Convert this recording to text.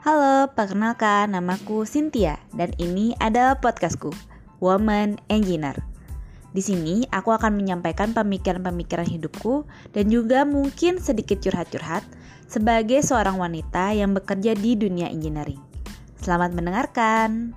Halo, perkenalkan namaku Cynthia dan ini adalah podcastku, Woman Engineer. Di sini aku akan menyampaikan pemikiran-pemikiran hidupku dan juga mungkin sedikit curhat-curhat sebagai seorang wanita yang bekerja di dunia engineering. Selamat mendengarkan.